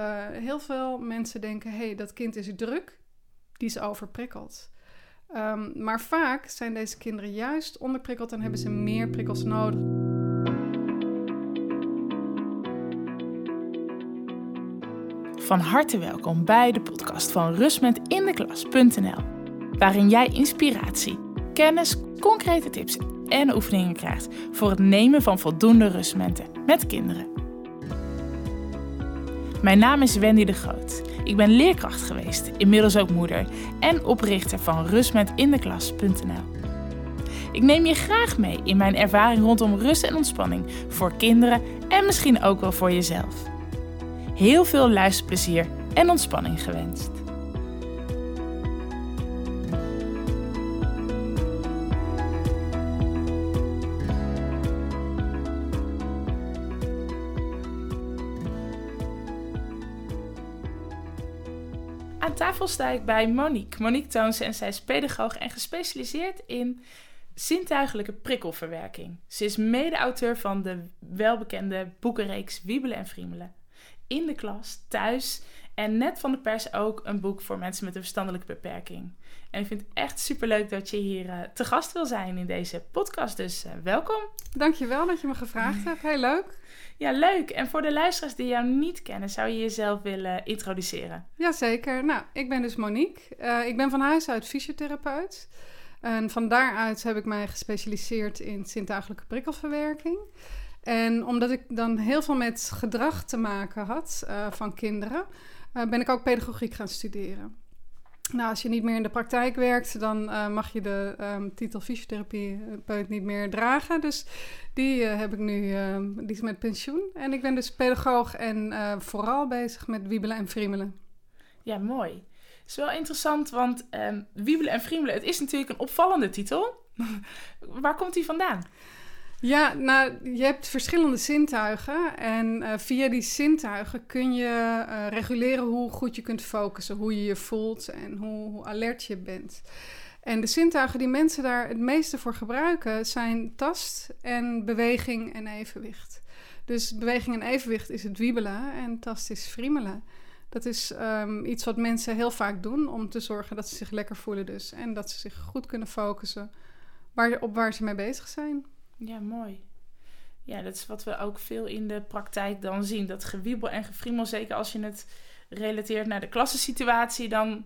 Uh, heel veel mensen denken, hé, hey, dat kind is druk, die is overprikkeld. Um, maar vaak zijn deze kinderen juist onderprikkeld en hebben ze meer prikkels nodig. Van harte welkom bij de podcast van rustmetindeklas.nl, waarin jij inspiratie, kennis, concrete tips en oefeningen krijgt voor het nemen van voldoende rustmomenten met kinderen. Mijn naam is Wendy de Groot. Ik ben leerkracht geweest, inmiddels ook moeder en oprichter van rustmetindeklas.nl. Ik neem je graag mee in mijn ervaring rondom rust en ontspanning voor kinderen en misschien ook wel voor jezelf. Heel veel luisterplezier en ontspanning gewenst. Aan tafel sta ik bij Monique. Monique Toonsen en zij is pedagoog en gespecialiseerd in zintuigelijke prikkelverwerking. Ze is mede-auteur van de welbekende boekenreeks Wiebelen en Friemelen. In de klas, thuis en net van de pers ook een boek voor mensen met een verstandelijke beperking. En ik vind het echt superleuk dat je hier uh, te gast wil zijn in deze podcast. Dus uh, welkom. Dankjewel dat je me gevraagd hebt. Heel leuk. Ja, leuk. En voor de luisteraars die jou niet kennen, zou je jezelf willen introduceren? Jazeker. Nou, ik ben dus Monique. Uh, ik ben van huis uit fysiotherapeut. En van daaruit heb ik mij gespecialiseerd in zintuigelijke prikkelverwerking. En omdat ik dan heel veel met gedrag te maken had uh, van kinderen, uh, ben ik ook pedagogiek gaan studeren. Nou, als je niet meer in de praktijk werkt, dan uh, mag je de um, titel fysiotherapeut niet meer dragen. Dus die uh, heb ik nu, uh, die is met pensioen. En ik ben dus pedagoog en vooral bezig met wiebelen en friemelen. Ja, mooi. Het is wel interessant, want um, wiebelen en friemelen, het is natuurlijk een opvallende titel. Waar komt die vandaan? Ja, nou, je hebt verschillende zintuigen. En uh, via die zintuigen kun je uh, reguleren hoe goed je kunt focussen, hoe je je voelt en hoe, alert je bent. En de zintuigen die mensen daar het meeste voor gebruiken zijn tast en beweging en evenwicht. Dus beweging en evenwicht is het wiebelen en tast is friemelen. Dat is um, iets wat mensen heel vaak doen om te zorgen dat ze zich lekker voelen dus. En dat ze zich goed kunnen focussen waar, op waar ze mee bezig zijn. Ja, mooi. Ja, dat is wat we ook veel in de praktijk dan zien. Dat gewiebel en gefriemel, zeker als je het relateert naar de klassensituatie, dan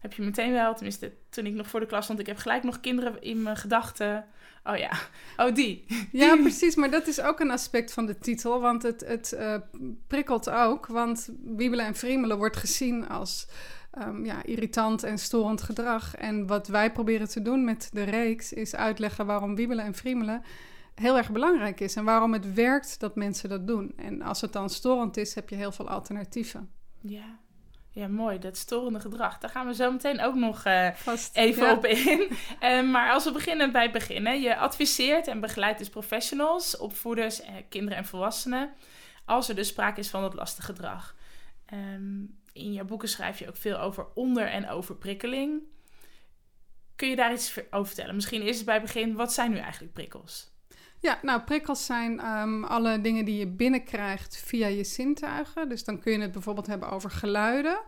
heb je meteen wel, tenminste toen ik nog voor de klas stond, ik heb gelijk nog kinderen in mijn gedachten. Oh ja, oh die. Ja, precies, maar dat is ook een aspect van de titel, want het, het uh, prikkelt ook. Want wiebelen en friemelen wordt gezien als um, ja, irritant en storend gedrag. En wat wij proberen te doen met de reeks is uitleggen waarom wiebelen en friemelen heel erg belangrijk is en waarom het werkt dat mensen dat doen. En als het dan storend is, heb je heel veel alternatieven. Ja. Ja, mooi. Dat storende gedrag. Daar gaan we zo meteen ook nog uh, Vast, even ja. op in. Uh, maar als we beginnen bij het begin. Je adviseert en begeleidt dus professionals, opvoeders, eh, kinderen en volwassenen. Als er dus sprake is van dat lastige gedrag. Um, in jouw boeken schrijf je ook veel over onder- en overprikkeling. Kun je daar iets over vertellen? Misschien eerst bij het begin, wat zijn nu eigenlijk prikkels? Ja, nou, prikkels zijn um, alle dingen die je binnenkrijgt via je zintuigen. Dus dan kun je het bijvoorbeeld hebben over geluiden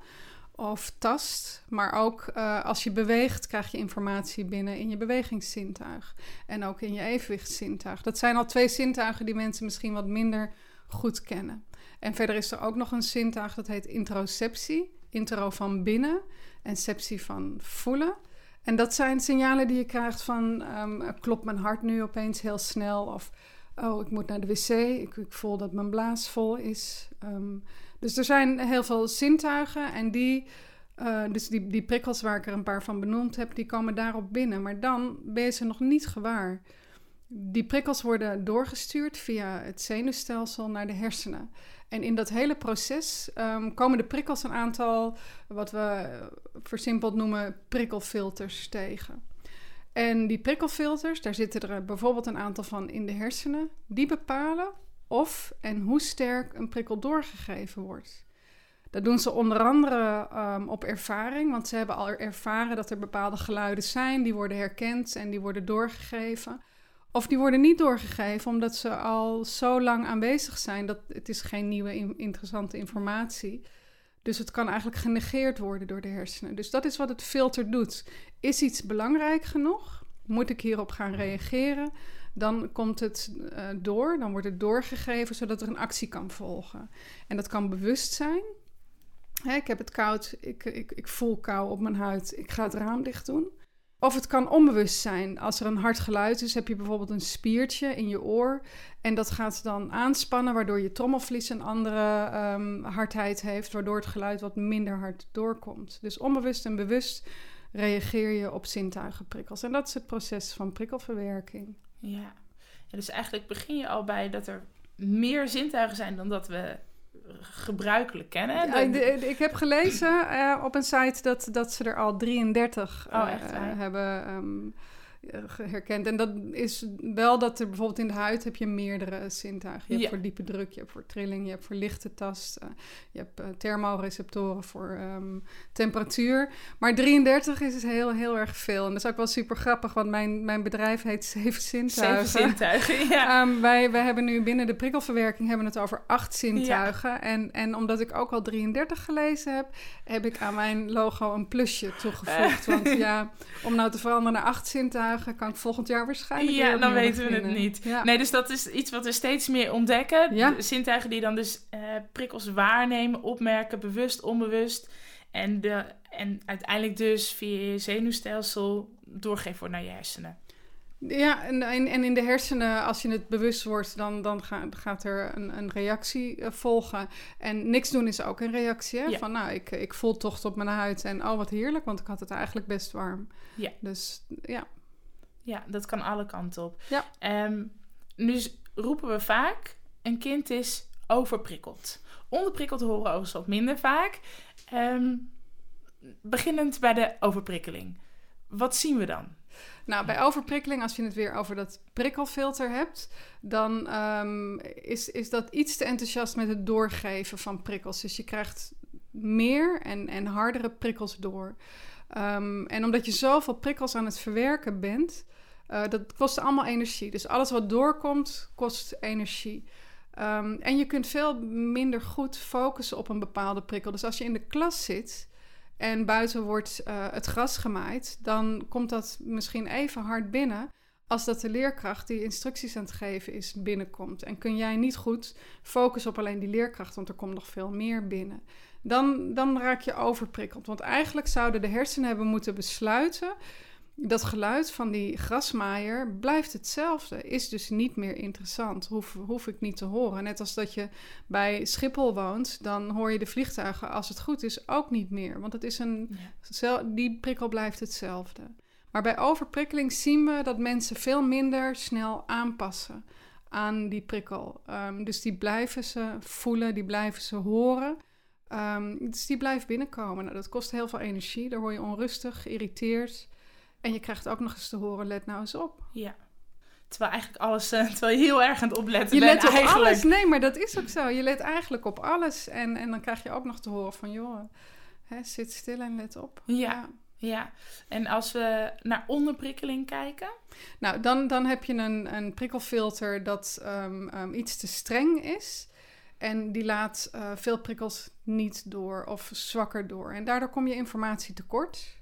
of tast. Maar ook uh, als je beweegt, krijg je informatie binnen in je bewegingszintuig. En ook in je evenwichtszintuig. Dat zijn al twee zintuigen die mensen misschien wat minder goed kennen. En verder is er ook nog een zintuig dat heet introceptie. Intro van binnen en septie van voelen. En dat zijn signalen die je krijgt van um, klopt mijn hart nu opeens heel snel of oh ik moet naar de wc, ik, ik voel dat mijn blaas vol is. Um, dus er zijn heel veel zintuigen en die, uh, dus die, die prikkels waar ik er een paar van benoemd heb, die komen daarop binnen. Maar dan ben je ze nog niet gewaar. Die prikkels worden doorgestuurd via het zenuwstelsel naar de hersenen. En in dat hele proces um, komen de prikkels een aantal, wat we versimpeld noemen, prikkelfilters tegen. En die prikkelfilters, daar zitten er bijvoorbeeld een aantal van in de hersenen, die bepalen of en hoe sterk een prikkel doorgegeven wordt. Dat doen ze onder andere um, op ervaring, want ze hebben al ervaren dat er bepaalde geluiden zijn, die worden herkend en die worden doorgegeven. Of die worden niet doorgegeven omdat ze al zo lang aanwezig zijn dat het is geen nieuwe interessante informatie. Dus het kan eigenlijk genegeerd worden door de hersenen. Dus dat is wat het filter doet. Is iets belangrijk genoeg? Moet ik hierop gaan reageren? Dan komt het uh, door, dan wordt het doorgegeven zodat er een actie kan volgen. En dat kan bewust zijn. Hè, ik heb het koud, ik, ik, ik voel kou op mijn huid, ik ga het raam dicht doen. Of het kan onbewust zijn. Als er een hard geluid is, heb je bijvoorbeeld een spiertje in je oor. En dat gaat dan aanspannen, waardoor je trommelvlies een andere um, hardheid heeft, waardoor het geluid wat minder hard doorkomt. Dus onbewust en bewust reageer je op zintuigenprikkels. En dat is het proces van prikkelverwerking. Ja. ja, dus eigenlijk begin je al bij dat er meer zintuigen zijn dan dat we gebruikelijk kennen. Ja, ik heb gelezen uh, op een site dat, dat ze er al 33 uh, oh, echt, uh, hebben um, eh, herkend. En dat is wel dat er bijvoorbeeld in de huid heb je meerdere zintuigen. Je hebt voor diepe druk, je hebt voor trilling, je hebt voor lichte tast, uh, je hebt uh, thermoreceptoren voor um, temperatuur. Maar 33 is dus heel, heel erg veel. En dat is ook wel super grappig, want mijn, mijn bedrijf heet Zeven Zintuigen. Zeven Zintuigen, ja. Um, wij, wij hebben nu binnen de prikkelverwerking hebben het over acht zintuigen. Ja. En, en omdat ik ook al 33 gelezen heb, heb ik aan mijn logo een plusje toegevoegd. want ja, om nou te veranderen naar acht zintuigen kan ik volgend jaar waarschijnlijk. Ja, dan weten we het niet. Nee, dus dat is iets wat we steeds meer ontdekken. Ja. Zintuigen die dan dus uh, prikkels waarnemen, opmerken, bewust, onbewust. En, de, en uiteindelijk dus via je zenuwstelsel doorgeven wordt naar je hersenen. Ja, en, en, in de hersenen, als je het bewust wordt, dan, dan gaat er een, een reactie uh, volgen. En niks doen is ook een reactie. Hè? Ja. Van nou, ik, ik voel tocht op mijn huid en oh wat heerlijk, want ik had het eigenlijk best warm. Ja. Dus ja. Ja, dat kan alle kanten op. Ja. Um, nu roepen we vaak, een kind is overprikkeld. Onderprikkeld horen overigens wat minder vaak. Um, beginnend bij de overprikkeling. Wat zien we dan? Nou, bij overprikkeling, als je het weer over dat prikkelfilter hebt, dan um, is, is dat iets te enthousiast met het doorgeven van prikkels. Dus je krijgt meer en, en hardere prikkels door. Um, en omdat je zoveel prikkels aan het verwerken bent, uh, dat kost allemaal energie. Dus alles wat doorkomt, kost energie. Um, en je kunt veel minder goed focussen op een bepaalde prikkel. Dus als je in de klas zit en buiten wordt uh, het gras gemaaid, dan komt dat misschien even hard binnen als dat de leerkracht die instructies aan het geven is binnenkomt. En kun jij niet goed focussen op alleen die leerkracht, want er komt nog veel meer binnen. Dan, dan raak je overprikkeld. Want eigenlijk zouden de hersenen hebben moeten besluiten dat geluid van die grasmaaier blijft hetzelfde. Is dus niet meer interessant. Hoef, hoef ik niet te horen. Net als dat je bij Schiphol woont, dan hoor je de vliegtuigen, als het goed is, ook niet meer. Want het is een, die prikkel blijft hetzelfde. Maar bij overprikkeling zien we dat mensen veel minder snel aanpassen aan die prikkel. Um, dus die blijven ze voelen, die blijven ze horen. Um, dus die blijft binnenkomen. Nou, dat kost heel veel energie. Daar word je onrustig, geïrriteerd. En je krijgt ook nog eens te horen, let nou eens op. Ja. Terwijl eigenlijk alles, uh, terwijl je heel erg aan het opletten je bent let op alles. Nee, maar dat is ook zo. Je let eigenlijk op alles. En, en dan krijg je ook nog te horen van, joh, hè, zit stil en let op. Ja. ja. en als we naar onderprikkeling kijken? Nou, dan, dan heb je een, een prikkelfilter dat um, um, iets te streng is. En die laat uh, veel prikkels niet door of zwakker door. En daardoor kom je informatie tekort.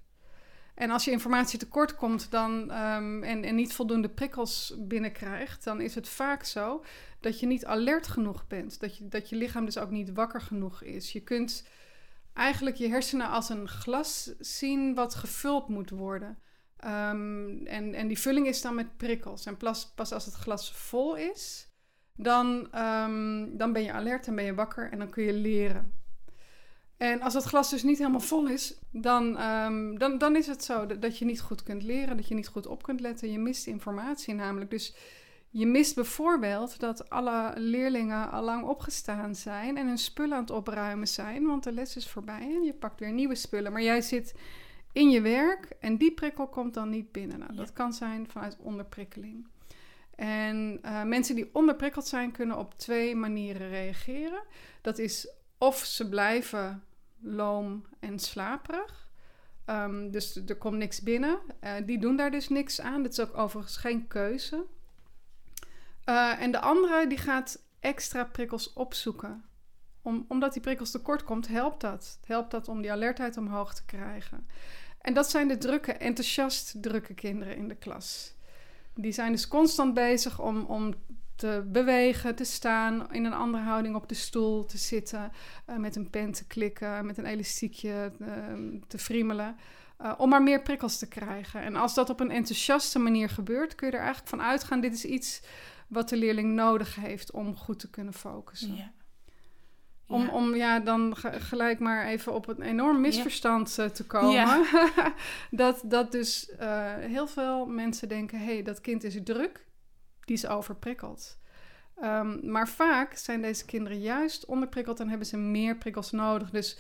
En als je informatie tekort komt dan, um, en, en niet voldoende prikkels binnenkrijgt, dan is het vaak zo dat je niet alert genoeg bent. Dat je, dat je lichaam dus ook niet wakker genoeg is. Je kunt eigenlijk je hersenen als een glas zien wat gevuld moet worden. Um, en, en die vulling is dan met prikkels. En pas, pas als het glas vol is, dan, um, dan ben je alert, dan ben je wakker en dan kun je leren. En als het glas dus niet helemaal vol is, dan, um, dan, dan is het zo dat, je niet goed kunt leren, dat je niet goed op kunt letten. Je mist informatie namelijk. Dus je mist bijvoorbeeld dat alle leerlingen al lang opgestaan zijn en hun spullen aan het opruimen zijn, want de les is voorbij en je pakt weer nieuwe spullen. Maar jij zit in je werk en die prikkel komt dan niet binnen. Nou, Dat kan zijn vanuit onderprikkeling. En uh, mensen die onderprikkeld zijn, kunnen op twee manieren reageren. Dat is of ze blijven loom en slaperig. Um, dus er komt niks binnen. Uh, die doen daar dus niks aan. Dat is ook overigens geen keuze. Uh, en de andere die gaat extra prikkels opzoeken. Om, omdat die prikkels tekort komt, helpt dat. Het helpt dat om die alertheid omhoog te krijgen. En dat zijn de drukke, enthousiast drukke kinderen in de klas. Die zijn dus constant bezig om, om te bewegen, te staan, in een andere houding op de stoel te zitten, uh, met een pen te klikken, met een elastiekje uh, te friemelen. Uh, om maar meer prikkels te krijgen. En als dat op een enthousiaste manier gebeurt, kun je er eigenlijk van uitgaan: dit is iets wat de leerling nodig heeft om goed te kunnen focussen. Ja. Om, ja. om ja, dan gelijk maar even op een enorm misverstand uh, te komen. Ja. dat, dat dus uh, heel veel mensen denken: hé, hey, dat kind is druk, die is overprikkeld. Um, maar vaak zijn deze kinderen juist onderprikkeld en hebben ze meer prikkels nodig. Dus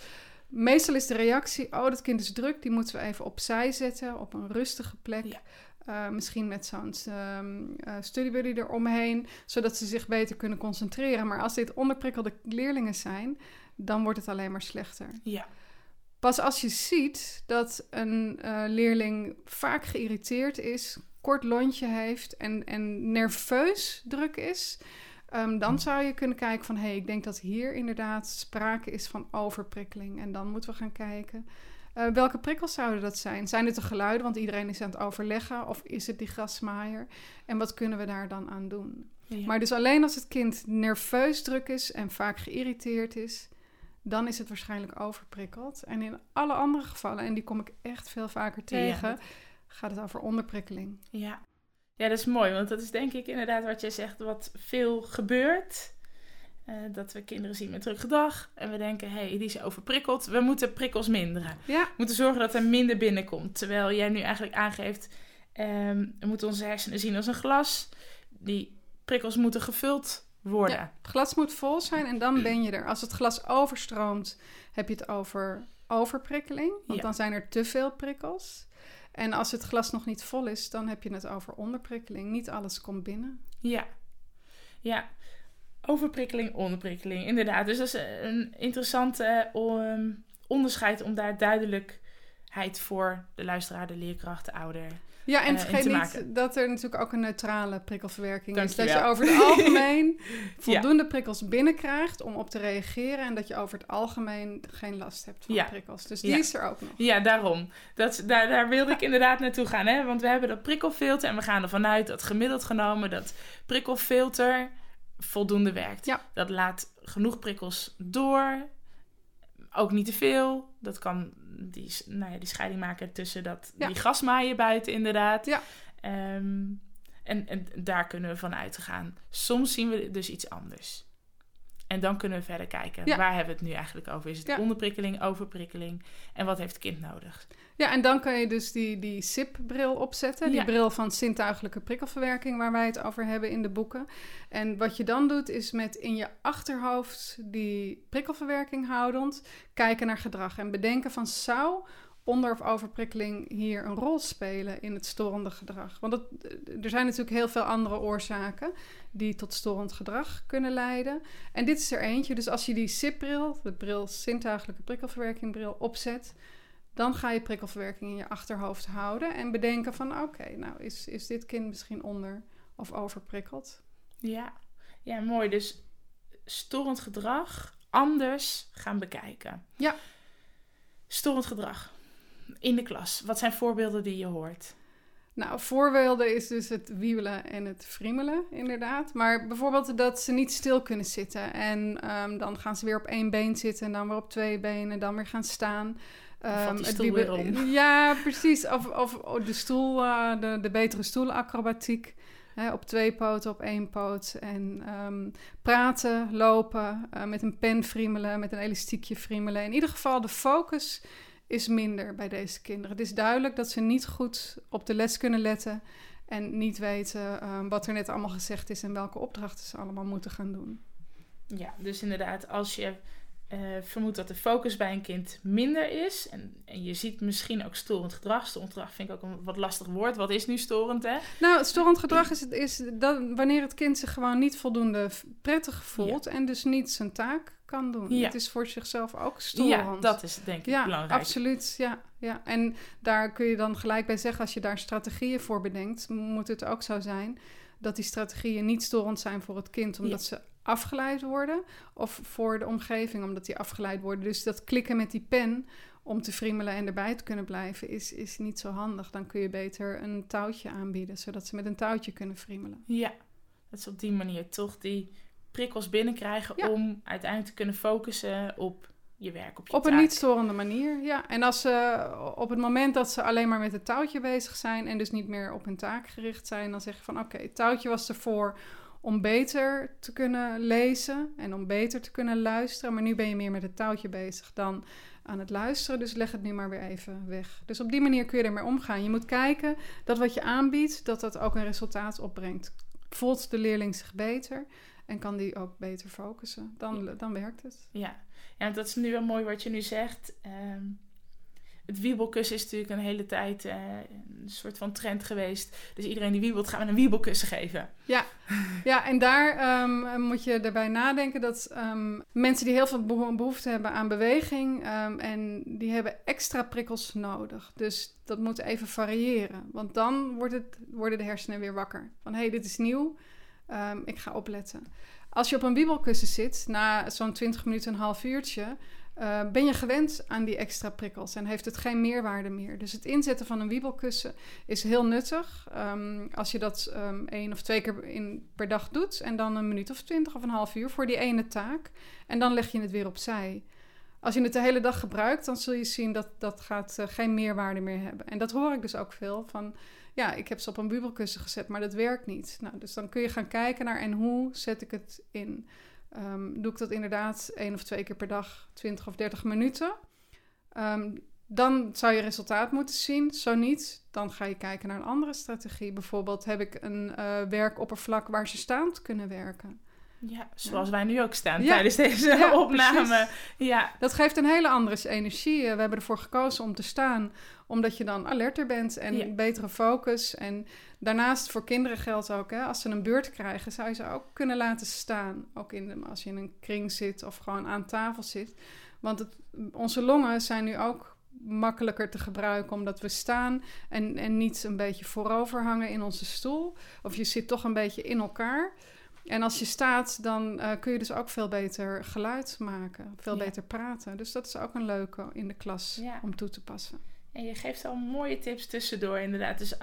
meestal is de reactie: oh, dat kind is druk, die moeten we even opzij zetten op een rustige plek. Ja. Uh, misschien met zo'n um, uh, studybuddy eromheen, zodat ze zich beter kunnen concentreren. Maar als dit onderprikkelde leerlingen zijn, dan wordt het alleen maar slechter. Ja. Pas als je ziet dat een uh, leerling vaak geïrriteerd is, kort lontje heeft en, en nerveus druk is, um, dan zou je kunnen kijken van hé, hey, ik denk dat hier inderdaad sprake is van overprikkeling. En dan moeten we gaan kijken uh, welke prikkels zouden dat zijn? Zijn het de geluiden, want iedereen is aan het overleggen? Of is het die grasmaaier? En wat kunnen we daar dan aan doen? Maar dus alleen als het kind nerveus druk is en vaak geïrriteerd is, dan is het waarschijnlijk overprikkeld. En in alle andere gevallen, en die kom ik echt veel vaker tegen, gaat het over onderprikkeling. Ja. ja, dat is mooi, want dat is denk ik inderdaad wat jij zegt, wat veel gebeurt. Uh, dat we kinderen zien met druk gedrag en we denken, hé, hey, die is overprikkeld. We moeten prikkels minderen. Ja. We moeten zorgen dat er minder binnenkomt. Terwijl jij nu eigenlijk aangeeft, um, we moeten onze hersenen zien als een glas. Die prikkels moeten gevuld worden. Ja, het glas moet vol zijn en dan ben je er. Als het glas overstroomt, heb je het over overprikkeling. Want dan zijn er te veel prikkels. En als het glas nog niet vol is, dan heb je het over onderprikkeling. Niet alles komt binnen. Ja, ja. Overprikkeling, onderprikkeling, inderdaad. Dus dat is een interessante um, onderscheid om daar duidelijkheid voor de luisteraar, de leerkracht, de ouder. Ja, en uh, vergeet niet dat er natuurlijk ook een neutrale prikkelverwerking is. Dat je over het algemeen voldoende ja. prikkels binnenkrijgt om op te reageren. En dat je over het algemeen geen last hebt van ja. prikkels. Dus die is er ook nog. Ja, daarom. Dat, daar, daar wilde ik inderdaad naartoe gaan. Hè? Want we hebben dat prikkelfilter en we gaan ervan uit dat gemiddeld genomen dat prikkelfilter voldoende werkt. Ja. Dat laat genoeg prikkels door. Ook niet te veel. Dat kan die, nou ja, die scheiding maken tussen dat, die gasmaaien buiten inderdaad. Ja. Um, en, en daar kunnen we van uitgaan. Soms zien we dus iets anders. En dan kunnen we verder kijken. Waar hebben we het nu eigenlijk over? Is het onderprikkeling, overprikkeling? En wat heeft het kind nodig? Ja, en dan kan je dus die, die SIP-bril opzetten. Die bril van zintuigelijke prikkelverwerking, waar wij het over hebben in de boeken. En wat je dan doet, is met in je achterhoofd die prikkelverwerking houdend kijken naar gedrag. En bedenken van zou onder- of overprikkeling hier een rol spelen in het storende gedrag? Want het, er zijn natuurlijk heel veel andere oorzaken die tot storend gedrag kunnen leiden. En dit is er eentje. Dus als je die SIP-bril, de bril zintuigelijke prikkelverwerkingbril, opzet, dan ga je prikkelverwerking in je achterhoofd houden en bedenken van oké, nou is, is dit kind misschien onder of overprikkeld? Ja. ja, mooi. Dus storend gedrag anders gaan bekijken. Ja. Storend gedrag in de klas? Wat zijn voorbeelden die je hoort? Nou, voorbeelden is dus het wiebelen en het friemelen, inderdaad. Maar bijvoorbeeld dat ze niet stil kunnen zitten. En um, dan gaan ze weer op één been zitten en dan weer op twee benen, dan weer gaan staan. Um, het wiebelen. Ja, precies. Of, of de stoel, uh, de, de betere stoelacrobatiek. Hè, op twee poten, op één poot. En um, praten, lopen, uh, met een pen friemelen, met een elastiekje friemelen. In ieder geval de focus is minder bij deze kinderen. Het is duidelijk dat ze niet goed op de les kunnen letten en niet weten uh, wat er net allemaal gezegd is en welke opdrachten ze allemaal moeten gaan doen. Ja, dus inderdaad, als je uh, vermoedt dat de focus bij een kind minder is. En, en je ziet misschien ook storend gedrag. Storend gedrag vind ik ook een wat lastig woord. Wat is nu storend, hè? Nou, storend gedrag is, is dat wanneer het kind zich gewoon niet voldoende prettig voelt... en dus niet zijn taak kan doen. Ja. Het is voor zichzelf ook storend. Ja, dat is denk ik ja, belangrijk. absoluut. Ja, ja. En daar kun je dan gelijk bij zeggen... als je daar strategieën voor bedenkt, moet het ook zo zijn dat die strategieën niet storend zijn voor het kind, omdat ze afgeleid worden, of voor de omgeving, omdat die afgeleid worden. Dus dat klikken met die pen om te friemelen en erbij te kunnen blijven, is, is niet zo handig. Dan kun je beter een touwtje aanbieden, zodat ze met een touwtje kunnen friemelen. Ja, dat is op die manier toch die prikkels binnenkrijgen om uiteindelijk te kunnen focussen op je werk, op je Op een niet storende manier, ja. En als ze op het moment dat ze alleen maar met het touwtje bezig zijn en dus niet meer op hun taak gericht zijn, dan zeg je van oké, het touwtje was ervoor om beter te kunnen lezen en om beter te kunnen luisteren. Maar nu ben je meer met het touwtje bezig dan aan het luisteren. Dus leg het nu maar weer even weg. Dus op die manier kun je ermee omgaan. Je moet kijken dat wat je aanbiedt, dat dat ook een resultaat opbrengt. Voelt de leerling zich beter en kan die ook beter focussen? Dan, dan werkt het. Ja. ja, dat is nu wel mooi wat je nu zegt. Ehm, het wiebelkussen is natuurlijk een hele tijd uh, een soort van trend geweest. Dus iedereen die wiebelt, gaan we een wiebelkussen geven. Ja, ja en daar um, moet je erbij nadenken dat um, mensen die heel veel behoefte hebben aan beweging... en die hebben extra prikkels nodig. Dus dat moet even variëren. Want dan wordt het, worden de hersenen weer wakker. Van, hé, hey, dit is nieuw, ik ga opletten. Als je op een wiebelkussen zit, na zo'n 20 minuten, een half uurtje... Uh, ben je gewend aan die extra prikkels en heeft het geen meerwaarde meer. Dus het inzetten van een wiebelkussen is heel nuttig. Um, als je dat um, één of twee keer in, per dag doet en dan een minuut of twintig of een half uur voor die ene taak. En dan leg je het weer opzij. Als je het de hele dag gebruikt, dan zul je zien dat dat gaat uh, geen meerwaarde meer hebben. En dat hoor ik dus ook veel van. Ja, ik heb ze op een wiebelkussen gezet, maar dat werkt niet. Nou, dus dan kun je gaan kijken naar en hoe zet ik het in. Um, doe ik dat inderdaad één of twee keer per dag, 20 of 30 minuten. Um, dan zou je resultaat moeten zien. Zo niet, dan ga je kijken naar een andere strategie. Bijvoorbeeld heb ik een uh, werkoppervlak waar ze staand kunnen werken. Ja, zoals wij nu ook staan tijdens deze opname. Ja. Dat geeft een hele andere energie. We hebben ervoor gekozen om te staan, omdat je dan alerter bent en betere focus. En daarnaast voor kinderen geldt ook, hè, als ze een beurt krijgen, zou je ze ook kunnen laten staan. Ook in de, als je in een kring zit of gewoon aan tafel zit. Want het, onze longen zijn nu ook makkelijker te gebruiken omdat we staan en, en niet een beetje voorover hangen in onze stoel. Of je zit toch een beetje in elkaar. En als je staat, dan uh, kun je dus ook veel beter geluid maken, veel beter praten. Dus dat is ook een leuke in de klas ja. om toe te passen. En je geeft al mooie tips tussendoor, inderdaad. Dus uh,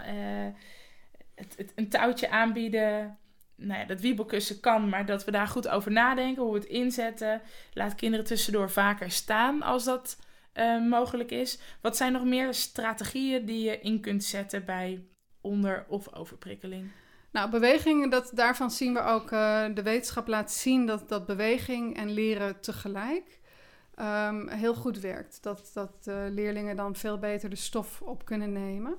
het, het, een touwtje aanbieden. Nou ja, dat wiebelkussen kan, maar dat we daar goed over nadenken, hoe we het inzetten. Laat kinderen tussendoor vaker staan als dat uh, mogelijk is. Wat zijn nog meer strategieën die je in kunt zetten bij onder- of overprikkeling? Nou, beweging, dat, daarvan zien we ook, uh, de wetenschap laat zien dat, dat beweging en leren tegelijk um, heel goed werkt. Dat, dat uh, leerlingen dan veel beter de stof op kunnen nemen.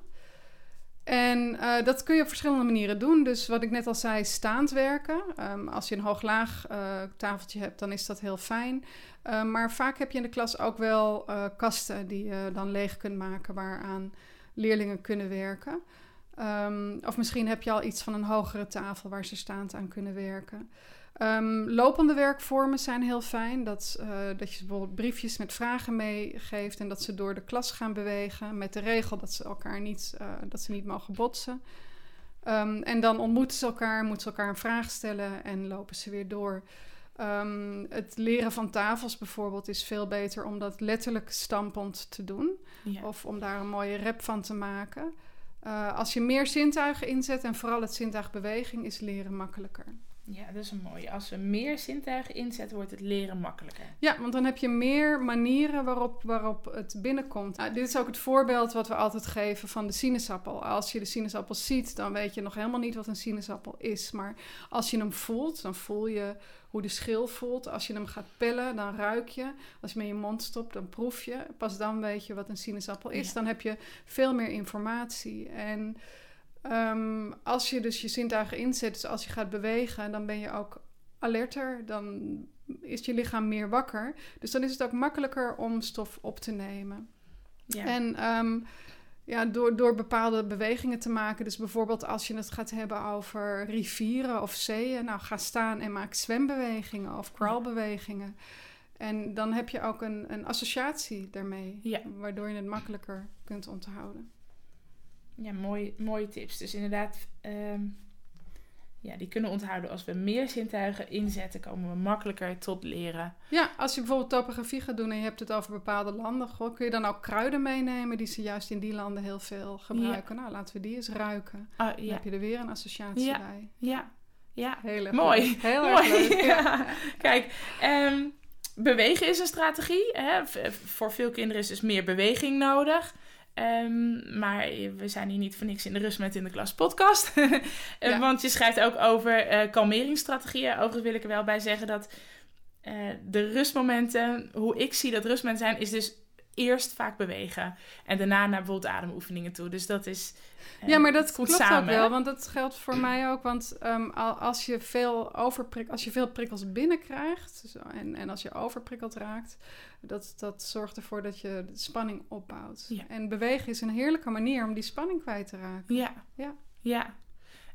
En uh, dat kun je op verschillende manieren doen. Dus wat ik net al zei, staand werken. Um, als je een hoog-laag tafeltje hebt, dan is dat heel fijn. Um, maar vaak heb je in de klas ook wel kasten die je dan leeg kunt maken waaraan leerlingen kunnen werken. Um, of misschien heb je al iets van een hogere tafel waar ze staand aan kunnen werken. Um, lopende werkvormen zijn heel fijn. Dat, uh, dat je bijvoorbeeld briefjes met vragen meegeeft en dat ze door de klas gaan bewegen. Met de regel dat ze elkaar niet, uh, dat ze niet mogen botsen. Um, en dan ontmoeten ze elkaar, moeten ze elkaar een vraag stellen en lopen ze weer door. Um, het leren van tafels bijvoorbeeld is veel beter om dat letterlijk stampend te doen. Ja. Of om daar een mooie rep van te maken. Uh, als je meer zintuigen inzet en vooral het zintuig beweging, is leren makkelijker. Ja, dat is een mooie. Als we meer zintuigen inzetten, wordt het leren makkelijker. Ja, want dan heb je meer manieren waarop, waarop het binnenkomt. Nou, dit is ook het voorbeeld wat we altijd geven van de sinaasappel. Als je de sinaasappel ziet, dan weet je nog helemaal niet wat een sinaasappel is. Maar als je hem voelt, dan voel je hoe de schil voelt. Als je hem gaat pellen, dan ruik je. Als je hem in je mond stopt, dan proef je. Pas dan weet je wat een sinaasappel is. Dan heb je veel meer informatie. En um, als je dus je zintuigen inzet, dus als je gaat bewegen, dan ben je ook alerter. Dan is je lichaam meer wakker. Dus dan is het ook makkelijker om stof op te nemen. Ja. En um, ja, door, door bepaalde bewegingen te maken. Dus bijvoorbeeld als je het gaat hebben over rivieren of zeeën. Nou, ga staan en maak zwembewegingen of crawlbewegingen. En dan heb je ook een, een associatie daarmee. Ja. Waardoor je het makkelijker kunt onthouden. Ja, mooie, mooie tips. Dus inderdaad, um, ja, die kunnen onthouden. Als we meer zintuigen inzetten, komen we makkelijker tot leren. Ja, als je bijvoorbeeld topografie gaat doen en je hebt het over bepaalde landen, goh, kun je dan ook kruiden meenemen die ze juist in die landen heel veel gebruiken. Nou, laten we die eens ruiken. Ah, ja. Dan heb je er weer een associatie bij. Ja, ja. Heel erg Mooi. Leuk. Heel Mooi. erg leuk. Ja. Kijk, um, bewegen is een strategie. Hè? Voor veel kinderen is dus meer beweging nodig. Um, maar we zijn hier niet voor niks in de Rust met in de Klas podcast. ja. Want je schrijft ook over uh, kalmeringsstrategieën. Overigens wil ik er wel bij zeggen dat uh, de rustmomenten, hoe ik zie dat rustmomenten zijn, is dus eerst vaak bewegen. En daarna naar bijvoorbeeld ademoefeningen toe. Dus dat is. Uh, ja, maar dat klopt samen, ook wel. Want dat geldt voor mij ook. Want um, als, je veel overprik als je veel prikkels binnenkrijgt. Zo, en, en als je overprikkeld raakt. Dat, dat zorgt ervoor dat je de spanning opbouwt. Ja. En bewegen is een heerlijke manier om die spanning kwijt te raken. Ja. Ja. Ja,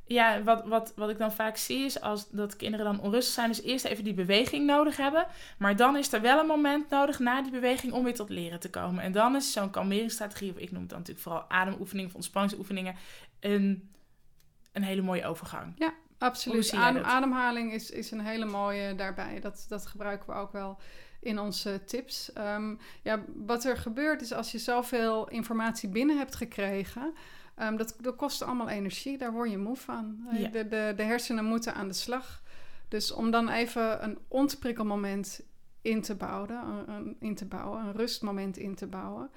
ja, wat, wat, wat ik dan vaak zie is als dat kinderen dan onrustig zijn, dus eerst even die beweging nodig hebben. Maar dan is er wel een moment nodig na die beweging om weer tot leren te komen. En dan is zo'n kalmeringsstrategie, of ik noem het dan natuurlijk vooral ademoefeningen of ontspanningsoefeningen, een, een hele mooie overgang. Ja, absoluut. Adem, ademhaling is, is een hele mooie daarbij. Dat, dat gebruiken we ook wel in onze tips. Um, ja, wat er gebeurt is als je zoveel informatie binnen hebt gekregen Um, dat, dat kost allemaal energie, daar word je moe van. Ja. De, de, de hersenen moeten aan de slag. Dus om dan even een ontprikkelmoment in te bouwen, een, in te bouwen, een rustmoment in te bouwen,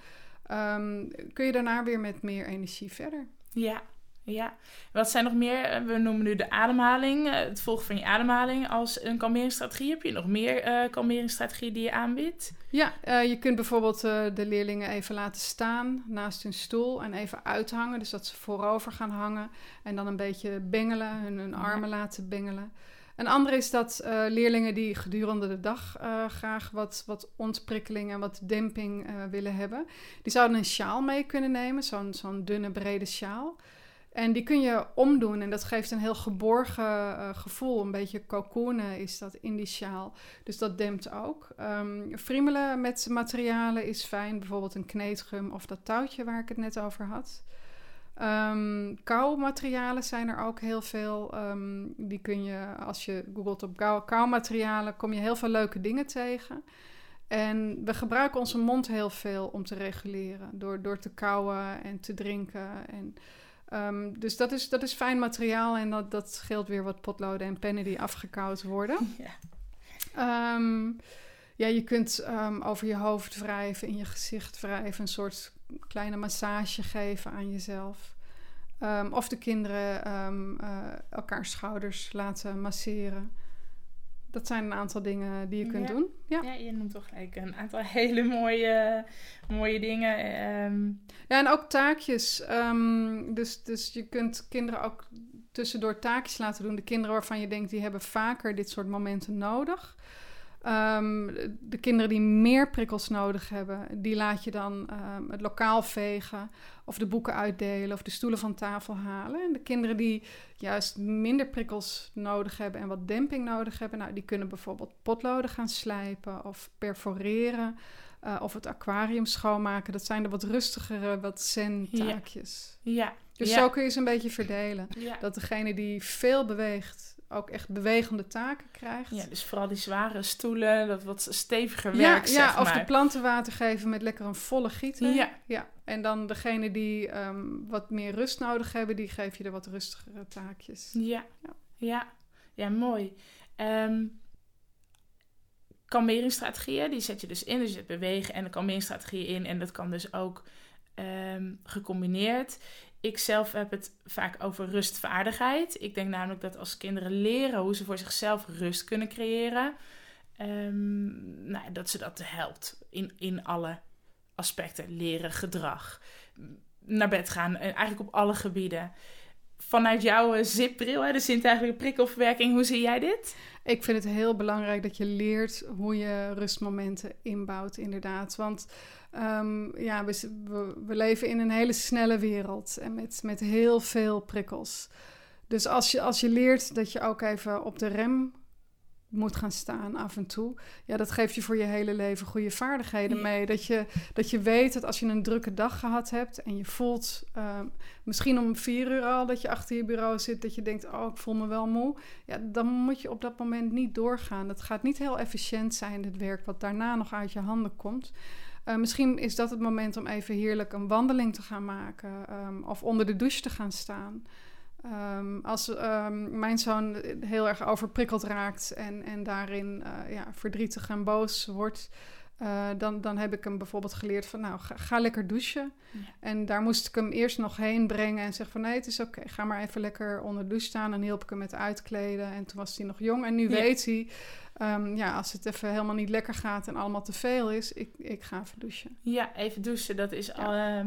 um, kun je daarna weer met meer energie verder. Ja, ja, wat zijn nog meer? Eh, we noemen nu de ademhaling, eh, het volgen van je ademhaling als een kalmeringsstrategie. Heb je nog meer uh, kalmeringsstrategieën die je aanbiedt? Ja, uh, je kunt bijvoorbeeld uh, de leerlingen even laten staan naast hun stoel en even uithangen. Dus dat ze voorover gaan hangen en dan een beetje bengelen, hun, hun armen ja. laten bengelen. Een andere is dat leerlingen die gedurende de dag graag wat, wat ontprikkeling en wat demping willen hebben, die zouden een sjaal mee kunnen nemen, zo'n zo'n dunne brede sjaal. En die kun je omdoen en dat geeft een heel geborgen uh, gevoel. Een beetje cocoonen is dat in die sjaal. Dus dat dempt ook. Um, friemelen met materialen is fijn. Bijvoorbeeld een kneedgum of dat touwtje waar ik het net over had. Um, koumaterialen zijn er ook heel veel. Um, die kun je, als je googelt op kou, koumaterialen, kom je heel veel leuke dingen tegen. En we gebruiken onze mond heel veel om te reguleren. Door, door te kauwen en te drinken en... Um, dus dat is, dat is fijn materiaal en dat, dat scheelt weer wat potloden en pennen die afgekoud worden. Ja, um, ja je kunt um, over je hoofd wrijven, in je gezicht wrijven, een soort kleine massage geven aan jezelf. of de kinderen uh, elkaar schouders laten masseren. Dat zijn een aantal dingen die je kunt ja. doen. Ja. ja, je noemt toch gelijk een aantal hele mooie, mooie dingen. Um. Ja, en ook taakjes. Um, dus, dus je kunt kinderen ook tussendoor taakjes laten doen. De kinderen waarvan je denkt, die hebben vaker dit soort momenten nodig. Um, de kinderen die meer prikkels nodig hebben, die laat je dan um, het lokaal vegen of de boeken uitdelen of de stoelen van tafel halen. En de kinderen die juist minder prikkels nodig hebben en wat demping nodig hebben, nou, die kunnen bijvoorbeeld potloden gaan slijpen of perforeren uh, of het aquarium schoonmaken. Dat zijn de wat rustigere, wat zen-taakjes. Ja. ja. Dus ja. zo kun je ze een beetje verdelen. Ja. Dat degene die veel beweegt, ook echt bewegende taken krijgt. Ja, dus vooral die zware stoelen, dat wat steviger werk, ja, ja, of de planten water geven met lekker een volle gieter. Ja. ja. En dan degene die um, wat meer rust nodig hebben, die geef je er wat rustigere taakjes. Ja, ja, ja, ja mooi. Um, kalmeringsstrategieën, die zet je dus in. Dus je zet bewegen en de kalmeringsstrategieën in. En dat kan dus ook um, gecombineerd. Ik zelf heb het vaak over rustvaardigheid. Ik denk namelijk dat als kinderen leren hoe ze voor zichzelf rust kunnen creëren, um, nou, dat ze dat helpt in, in alle aspecten. Leren, gedrag, naar bed gaan, eigenlijk op alle gebieden. Vanuit jouw zipbril, de zintuigelijke prikkelverwerking, hoe zie jij dit? Ik vind het heel belangrijk dat je leert hoe je rustmomenten inbouwt, inderdaad. Want um, ja, we, we, we, leven in een hele snelle wereld en met, met heel veel prikkels. Dus als je, als je leert dat je ook even op de rem moet gaan staan af en toe. Ja, dat geeft je voor je hele leven goede vaardigheden mee. Dat je, dat je weet dat als je een drukke dag gehad hebt en je voelt ehm, misschien om vier uur al dat je achter je bureau zit, dat je denkt, oh, ik voel me wel moe. Ja, dan moet je op dat moment niet doorgaan. Het gaat niet heel efficiënt zijn, het werk wat daarna nog uit je handen komt. Uh, misschien is dat het moment om even heerlijk een wandeling te gaan maken um, of onder de douche te gaan staan. Um, als um, mijn zoon heel erg overprikkeld raakt en, en daarin uh, ja, verdrietig en boos wordt, uh, dan, dan heb ik hem bijvoorbeeld geleerd van nou, ga, ga lekker douchen. Ja. En daar moest ik hem eerst nog heen brengen en zeggen van nee, het is oké, okay, ga maar even lekker onder de douche staan. En hielp ik hem met uitkleden en toen was hij nog jong. En nu ja. weet hij, um, ja, als het even helemaal niet lekker gaat en allemaal te veel is, ik, ik ga even douchen. Ja, even douchen, dat is al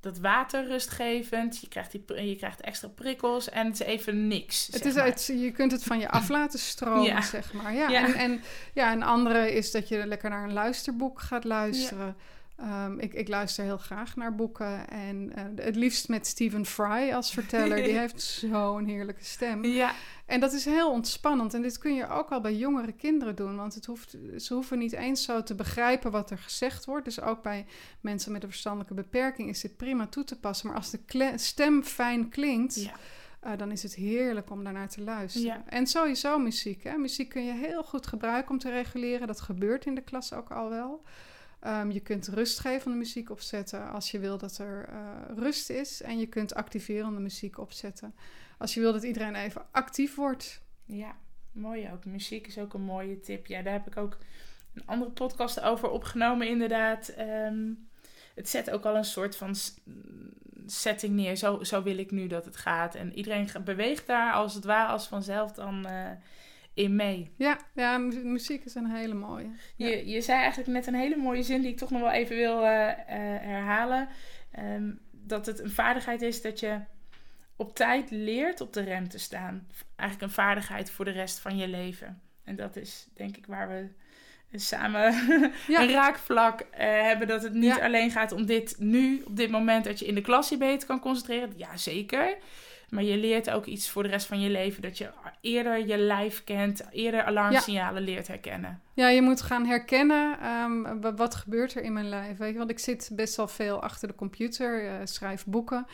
dat water rustgevend. Je krijgt, die, je krijgt extra prikkels en het is even niks. Het is uit, je kunt het van je af laten stromen, ja. zeg maar. Ja, ja. En, en, ja, een andere is dat je lekker naar een luisterboek gaat luisteren. Ja. Um, ik, ik, luister heel graag naar boeken. En uh, het liefst met Stephen Fry als verteller. Die heeft zo'n heerlijke stem. Ja. En dat is heel ontspannend. En dit kun je ook al bij jongere kinderen doen. Want het hoeft, ze hoeven niet eens zo te begrijpen wat er gezegd wordt. Dus ook bij mensen met een verstandelijke beperking is dit prima toe te passen. Maar als de stem fijn klinkt. Ja. Uh, dan is het heerlijk om daarnaar te luisteren. Ja. En sowieso muziek. Hè? Muziek kun je heel goed gebruiken om te reguleren. Dat gebeurt in de klas ook al wel. Um, je kunt rustgevende muziek opzetten als je wil dat er uh, rust is. En je kunt activerende muziek opzetten als je wil dat iedereen even actief wordt. Ja, mooi ook. Muziek is ook een mooie tip. Ja, daar heb ik ook een andere podcast over opgenomen, inderdaad. Um, het zet ook al een soort van setting neer. Zo, zo wil ik nu dat het gaat. En iedereen beweegt daar als het ware als vanzelf dan uh, in mee. Ja, ja, muziek is een hele mooie. Ja. Je, je zei eigenlijk net een hele mooie zin die ik toch nog wel even wil uh, uh, herhalen. Um, dat het een vaardigheid is dat je op tijd leert op de rem te staan. Eigenlijk een vaardigheid voor de rest van je leven. En dat is denk ik waar we samen ja. een raakvlak uh, hebben. Dat het niet ja. alleen gaat om dit nu, op dit moment, dat je in de klas je beter kan concentreren. Ja, zeker. Maar je leert ook iets voor de rest van je leven. Dat je eerder je lijf kent, eerder alarmsignalen leert herkennen. Ja, je moet gaan herkennen um, wat gebeurt er in mijn lijf. Weet je? Want ik zit best wel veel achter de computer, uh, schrijf boeken.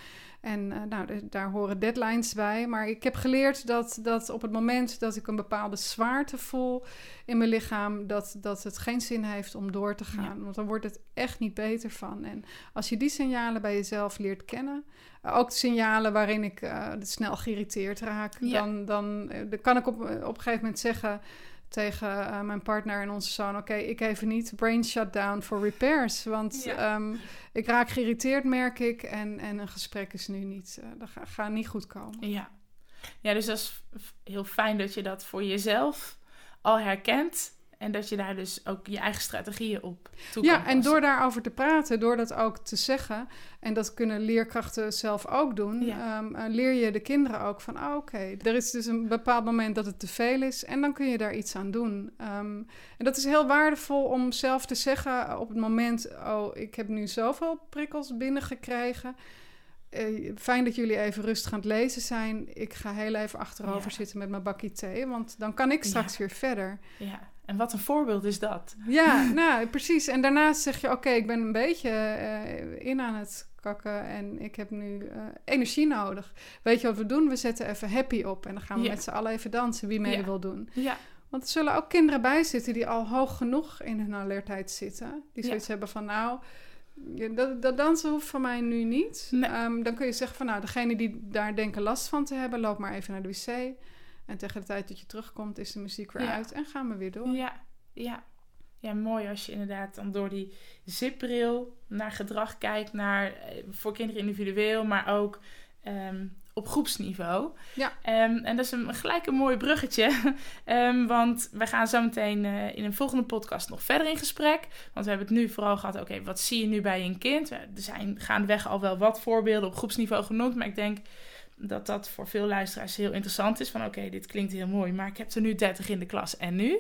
En uh, nou, daar horen deadlines bij. Maar ik heb geleerd dat, dat op het moment dat ik een bepaalde zwaarte voel in mijn lichaam, dat, dat het geen zin heeft om door te gaan. Ja. Want dan wordt het echt niet beter van. En als je die signalen bij jezelf leert kennen, uh, ook de signalen waarin ik uh, snel geïrriteerd raak, ja. dan, dan, dan kan ik op, op een gegeven moment zeggen tegen uh, mijn partner en onze zoon: Oké, okay, ik even niet brain shutdown voor repairs. Want ja. um, ik raak geïrriteerd, merk ik. En, en een gesprek is nu niet, uh, dat gaat ga niet goed komen. Ja. ja, dus dat is heel fijn dat je dat voor jezelf al herkent. En dat je daar dus ook je eigen strategieën op toe Ja, en door daarover te praten, door dat ook te zeggen... en dat kunnen leerkrachten zelf ook doen... Ja. Um, uh, leer je de kinderen ook van... Oh, oké, okay, er is dus een bepaald moment dat het te veel is... en dan kun je daar iets aan doen. Um, en dat is heel waardevol om zelf te zeggen op het moment... oh, ik heb nu zoveel prikkels binnengekregen... Uh, fijn dat jullie even rustig aan het lezen zijn. Ik ga heel even achterover ja. zitten met mijn bakje thee, want dan kan ik straks ja. weer verder. Ja. En wat een voorbeeld is dat. Ja, nou precies. En daarnaast zeg je: Oké, ik ben een beetje uh, in aan het kakken en ik heb nu uh, energie nodig. Weet je wat we doen? We zetten even happy op en dan gaan we ja. met z'n allen even dansen wie mee ja. wil doen. Ja. Want er zullen ook kinderen bij zitten die al hoog genoeg in hun alertheid zitten. Die zoiets hebben van: Nou. Dat, dat, dansen hoeft van mij nu niet. Nee. Um, dan kun je zeggen van nou, degene die daar denken last van te hebben, loop maar even naar de wc. En tegen de tijd dat je terugkomt, is de muziek weer ja. uit en gaan we weer door. Ja, ja. Ja, mooi als je inderdaad dan door die zipbril naar gedrag kijkt, naar, voor kinderen individueel, maar ook um, op groepsniveau. Ja. Um, en dat is een, gelijk een mooi bruggetje, um, want we gaan zo meteen uh, in een volgende podcast nog verder in gesprek. Want we hebben het nu vooral gehad, oké, okay, wat zie je nu bij een kind? Er zijn gaandeweg al wel wat voorbeelden op groepsniveau genoemd, maar ik denk dat dat voor veel luisteraars heel interessant is. Van oké, dit klinkt heel mooi, maar ik heb er nu 30 in de klas en nu?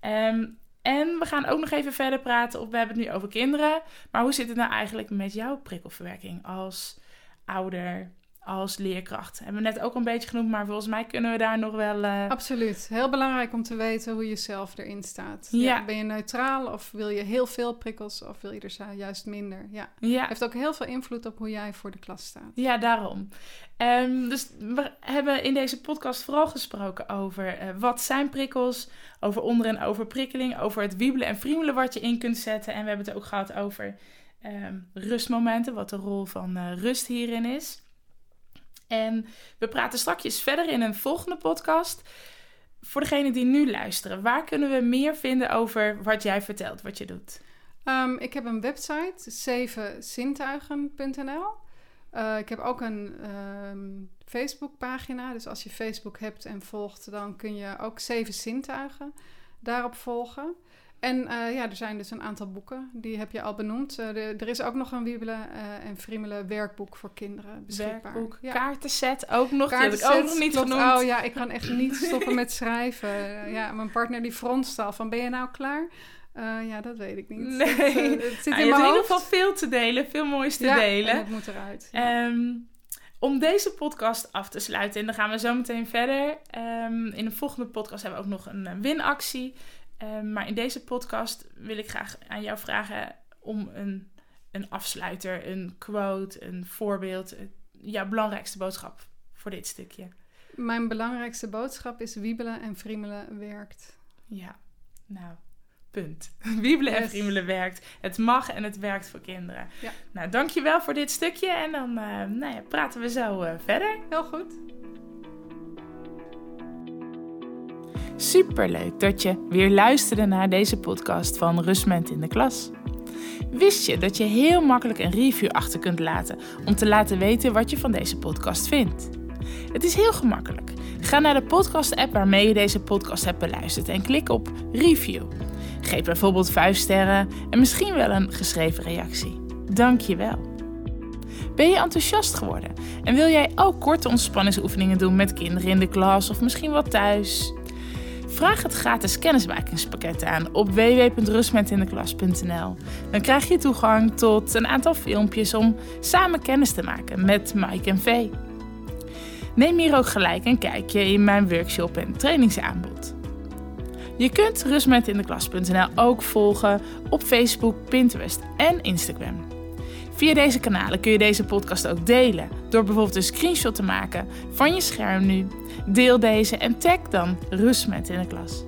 Um, en we gaan ook nog even verder praten, of we hebben het nu over kinderen. Maar hoe zit het nou eigenlijk met jouw prikkelverwerking als ouder, als leerkracht. Hebben we net ook een beetje genoemd, maar volgens mij kunnen we daar nog wel... Uh... Absoluut. Heel belangrijk om te weten hoe je zelf erin staat. Ja. ben je neutraal of wil je heel veel prikkels of wil je er juist minder? Ja. ja. Heeft ook heel veel invloed op hoe jij voor de klas staat. Ja, daarom. Um, dus we hebben in deze podcast vooral gesproken over uh, wat zijn prikkels, over onder- en overprikkeling, over het wiebelen en friemelen wat je in kunt zetten. En we hebben het ook gehad over um, rustmomenten, wat de rol van uh, rust hierin is. En we praten straks verder in een volgende podcast. Voor degenen die nu luisteren, waar kunnen we meer vinden over wat jij vertelt, wat je doet? Um, ik heb een website, zevenzintuigen.nl. Uh, ik heb ook een um, Facebookpagina. Dus als je Facebook hebt en volgt, dan kun je ook Zeven Zintuigen daarop volgen. En uh, ja, er zijn dus een aantal boeken, die heb je al benoemd. Uh, de, er is ook nog een Wiebelen uh, en Friemelen werkboek voor kinderen beschikbaar. Werkboek, ja. kaartenset ook nog, kaartenset, die heb ik ook nog niet genoemd. Oh ja, ik kan echt niet stoppen met schrijven. ja, mijn partner die fronst al van, ben je nou klaar? ja, dat weet ik niet. Nee, het, het zit nou, in je hebt in ieder geval veel te delen, veel moois te ja, delen. het moet eruit. Um, om deze podcast af te sluiten, en dan gaan we zo meteen verder. Um, in de volgende podcast hebben we ook nog een winactie. Ehm, maar in deze podcast wil ik graag aan jou vragen om een, een afsluiter, een quote, een voorbeeld, jouw belangrijkste boodschap voor dit stukje. Mijn belangrijkste boodschap is wiebelen en friemelen werkt. Ja, nou, punt. Wiebelen en friemelen werkt. Het mag en het werkt voor kinderen. Ja. Nou, dankjewel voor dit stukje en dan uh, nou ja, praten we zo uh, verder. Heel goed. Superleuk dat je weer luisterde naar deze podcast van Rustment in de Klas. Wist je dat je heel makkelijk een review achter kunt laten om te laten weten wat je van deze podcast vindt? Het is heel gemakkelijk. Ga naar de podcast-app waarmee je deze podcast hebt beluisterd en klik op review. Geef bijvoorbeeld 5 sterren en misschien wel een geschreven reactie. Dank je wel. Ben je enthousiast geworden en wil jij ook korte ontspanningsoefeningen doen met kinderen in de klas of misschien wat thuis? Vraag het gratis kennismakingspakket aan op www.rustmetindeklas.nl. Dan krijg je toegang tot een aantal filmpjes om samen kennis te maken met Mike en Vee. Neem hier ook gelijk een kijkje in mijn workshop en trainingsaanbod. Je kunt rustmetindeklas.nl ook volgen op Facebook, Pinterest en Instagram. Via deze kanalen kun je deze podcast ook delen door bijvoorbeeld een screenshot te maken van je scherm nu. Deel deze en tag dan Rustmet in de klas.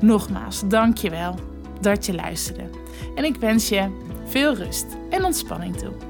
Nogmaals, dankjewel dat je luisterde. En ik wens je veel rust en ontspanning toe.